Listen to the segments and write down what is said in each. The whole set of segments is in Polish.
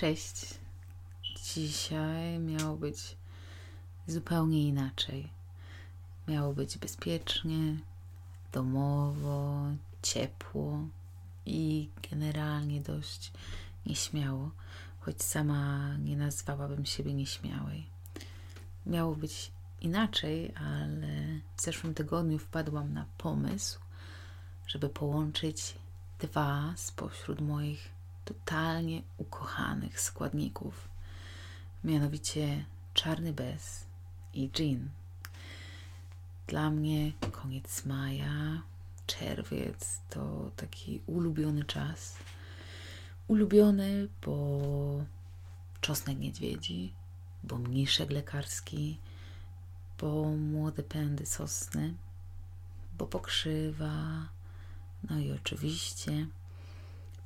Cześć. Dzisiaj miało być zupełnie inaczej. Miało być bezpiecznie, domowo, ciepło i generalnie dość nieśmiało, choć sama nie nazwałabym siebie nieśmiałej. Miało być inaczej, ale w zeszłym tygodniu wpadłam na pomysł, żeby połączyć dwa spośród moich totalnie ukochanych składników, mianowicie czarny bez i gin. Dla mnie koniec maja, czerwiec to taki ulubiony czas. Ulubiony, bo czosnek niedźwiedzi, bo mniszek lekarski, bo młode pędy sosny, bo pokrzywa, no i oczywiście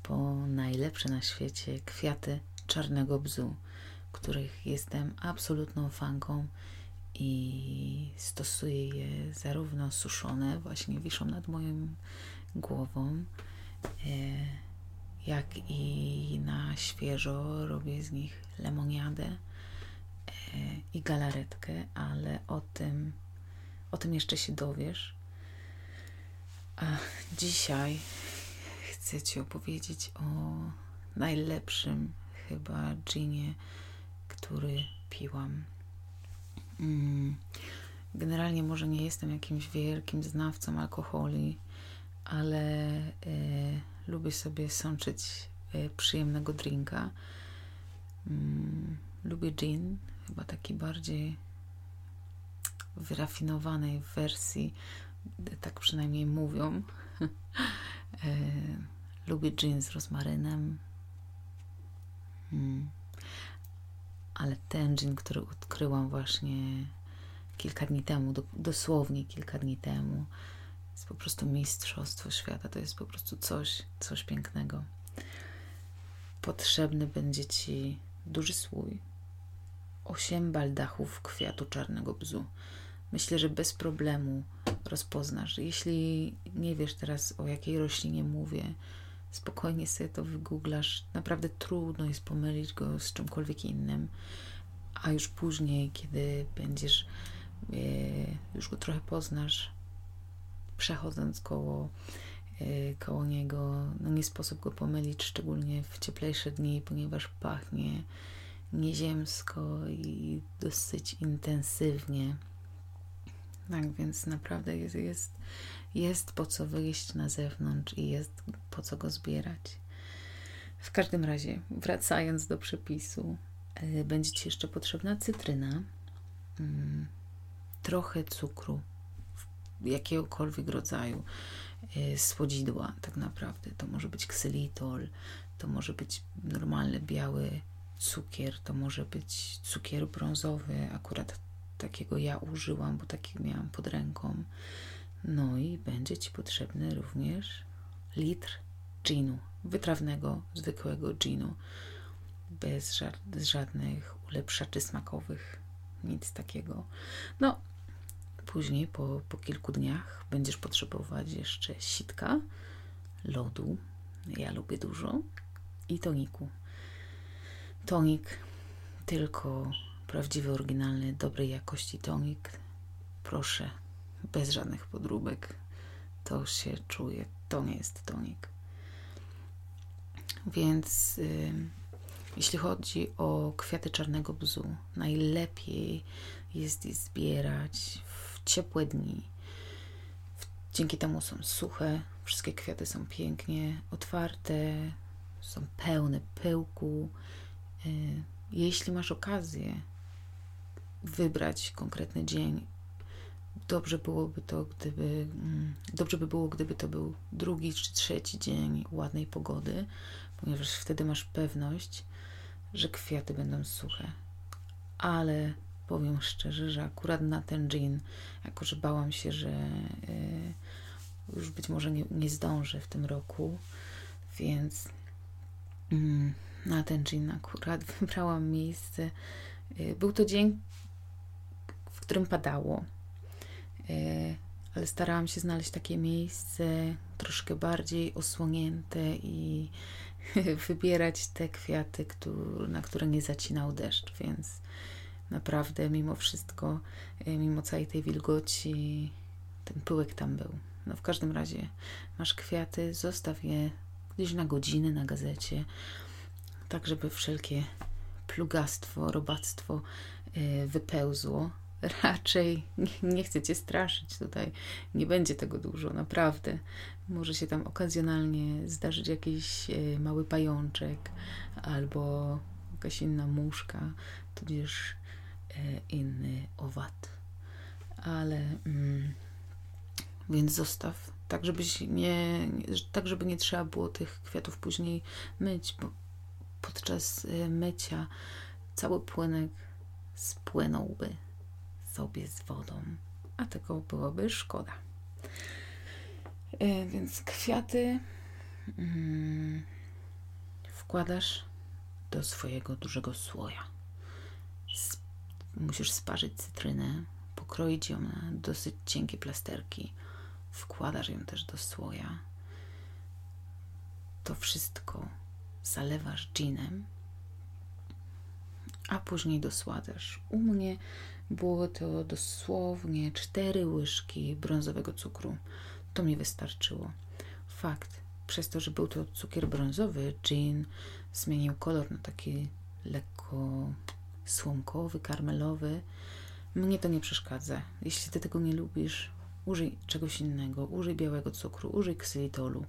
po najlepsze na świecie kwiaty czarnego bzu, których jestem absolutną fanką i stosuję je zarówno suszone, właśnie wiszą nad moją głową, e, jak i na świeżo robię z nich lemoniadę e, i galaretkę, ale o tym, o tym jeszcze się dowiesz. A dzisiaj chcę Ci opowiedzieć o najlepszym chyba ginie, który piłam. Mm, generalnie może nie jestem jakimś wielkim znawcą alkoholi, ale y, lubię sobie sączyć y, przyjemnego drinka. Mm, lubię gin, chyba taki bardziej wyrafinowanej wersji, tak przynajmniej mówią. Lubię gin z rozmarynem. Hmm. Ale ten gin, który odkryłam właśnie kilka dni temu, dosłownie kilka dni temu, jest po prostu mistrzostwo świata. To jest po prostu coś, coś pięknego. Potrzebny będzie Ci duży słój, osiem baldachów kwiatu czarnego bzu. Myślę, że bez problemu rozpoznasz. Jeśli nie wiesz teraz, o jakiej roślinie mówię, spokojnie sobie to wygooglasz. Naprawdę trudno jest pomylić go z czymkolwiek innym, a już później, kiedy będziesz, e, już go trochę poznasz, przechodząc koło, e, koło niego, no nie sposób go pomylić, szczególnie w cieplejsze dni, ponieważ pachnie nieziemsko i dosyć intensywnie. Tak więc naprawdę jest, jest jest po co wyjść na zewnątrz i jest po co go zbierać. W każdym razie, wracając do przepisu, e, będzie Ci jeszcze potrzebna cytryna, mm, trochę cukru, jakiegokolwiek rodzaju, e, słodzidła, tak naprawdę. To może być ksylitol, to może być normalny biały cukier, to może być cukier brązowy, akurat takiego ja użyłam, bo taki miałam pod ręką. No i będzie Ci potrzebny również litr ginu, wytrawnego, zwykłego ginu, bez ża żadnych ulepszaczy smakowych, nic takiego. No, później po, po kilku dniach będziesz potrzebować jeszcze sitka, lodu, ja lubię dużo, i toniku. Tonik, tylko prawdziwy, oryginalny, dobrej jakości tonik. Proszę, bez żadnych podróbek. To się czuje. To nie jest tonik. Więc y, jeśli chodzi o kwiaty czarnego bzu, najlepiej jest je zbierać w ciepłe dni. Dzięki temu są suche, wszystkie kwiaty są pięknie otwarte, są pełne pyłku. Y, jeśli masz okazję wybrać konkretny dzień dobrze byłoby to, gdyby mm, dobrze by było, gdyby to był drugi czy trzeci dzień ładnej pogody, ponieważ wtedy masz pewność, że kwiaty będą suche. Ale powiem szczerze, że akurat na ten gin, jako że bałam się, że y, już być może nie, nie zdążę w tym roku, więc y, na ten gin akurat wybrałam miejsce. Y, był to dzień, którym padało E, ale starałam się znaleźć takie miejsce troszkę bardziej osłonięte i wybierać te kwiaty, na które nie zacinał deszcz, więc naprawdę mimo wszystko, e, mimo całej tej wilgoci, ten pyłek tam był. No w każdym razie masz kwiaty, zostaw je gdzieś na godziny na gazecie, tak żeby wszelkie plugastwo, robactwo e, wypełzło. Raczej nie chcę cię straszyć tutaj. Nie będzie tego dużo, naprawdę. Może się tam okazjonalnie zdarzyć jakiś e, mały pajączek albo jakaś inna muszka, tudzież e, inny owad. Ale mm, więc zostaw, tak żebyś nie, tak żeby nie trzeba było tych kwiatów później myć, bo podczas e, mycia cały płynek spłynąłby sobie z wodą, a tego byłoby szkoda. E, więc kwiaty mm, wkładasz do swojego dużego słoja. musisz sparzyć cytrynę, pokroić ją na dosyć cienkie plasterki. Wkładasz ją też do słoja. To wszystko zalewasz ginem, a później dosładasz. U mnie było to dosłownie cztery łyżki brązowego cukru. To mi wystarczyło. Fakt, przez to, że był to cukier brązowy, gin zmienił kolor na taki lekko słomkowy, karmelowy. Mnie to nie przeszkadza. Jeśli ty tego nie lubisz, użyj czegoś innego. Użyj białego cukru, użyj ksylitolu.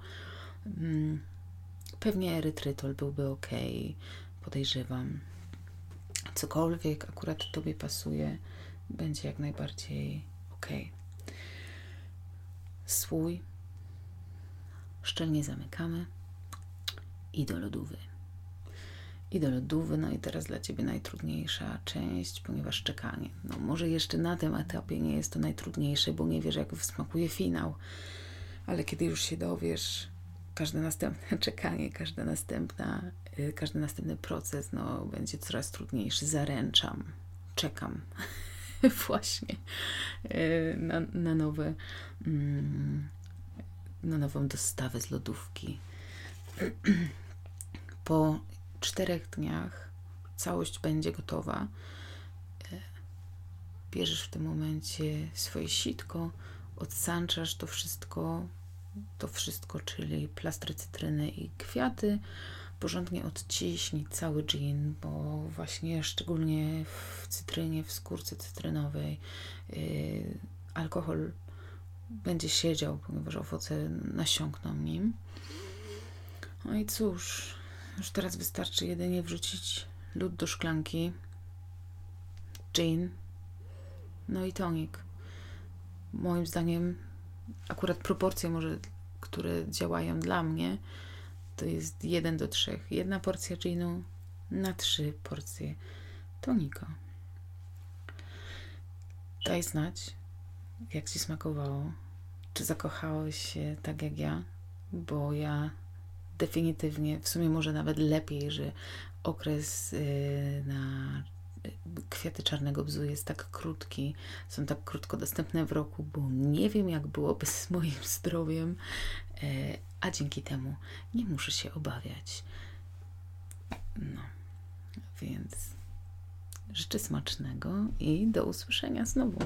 Mm, pewnie erytrytol byłby ok, podejrzewam. Cokolwiek akurat tobie pasuje, będzie jak najbardziej ok słój, szczelnie zamykamy i do lodówy. I do lodówy, no i teraz dla Ciebie najtrudniejsza część, ponieważ czekanie. No może jeszcze na tym etapie nie jest to najtrudniejsze, bo nie wiesz, jak smakuje finał, ale kiedy już się dowiesz, każde następne czekanie, każda następna, y, każdy następny proces, no będzie coraz trudniejszy. Zaręczam, czekam. właśnie e, na, na nowe mm, na nową dostawę z lodówki. Po czterech dniach całość będzie gotowa. E, bierzesz w tym momencie swoje sitko, odsanczasz to wszystko, to wszystko, czyli plastry cytryny i kwiaty, porządnie odciśnij cały gin, bo właśnie szczególnie w cytrynie, w skórce cytrynowej yy, alkohol będzie siedział, ponieważ owoce nasiąkną nim. No i cóż, już teraz wystarczy jedynie wrzucić lód do szklanki, gin, no i tonik. Moim zdaniem akurat proporcje może, które działają dla mnie, to jest 1 do 3. Jedna porcja ginu na 3 porcje tonika. Daj znać, jak Ci smakowało. Czy zakochałeś się tak jak ja? Bo ja definitywnie, w sumie może nawet lepiej, że okres yy, na kwiaty czarnego bzu jest tak krótki, są tak krótko dostępne w roku, bo nie wiem, jak byłoby z moim zdrowiem, e, a dzięki temu nie muszę się obawiać. No, więc życzę smacznego i do usłyszenia znowu.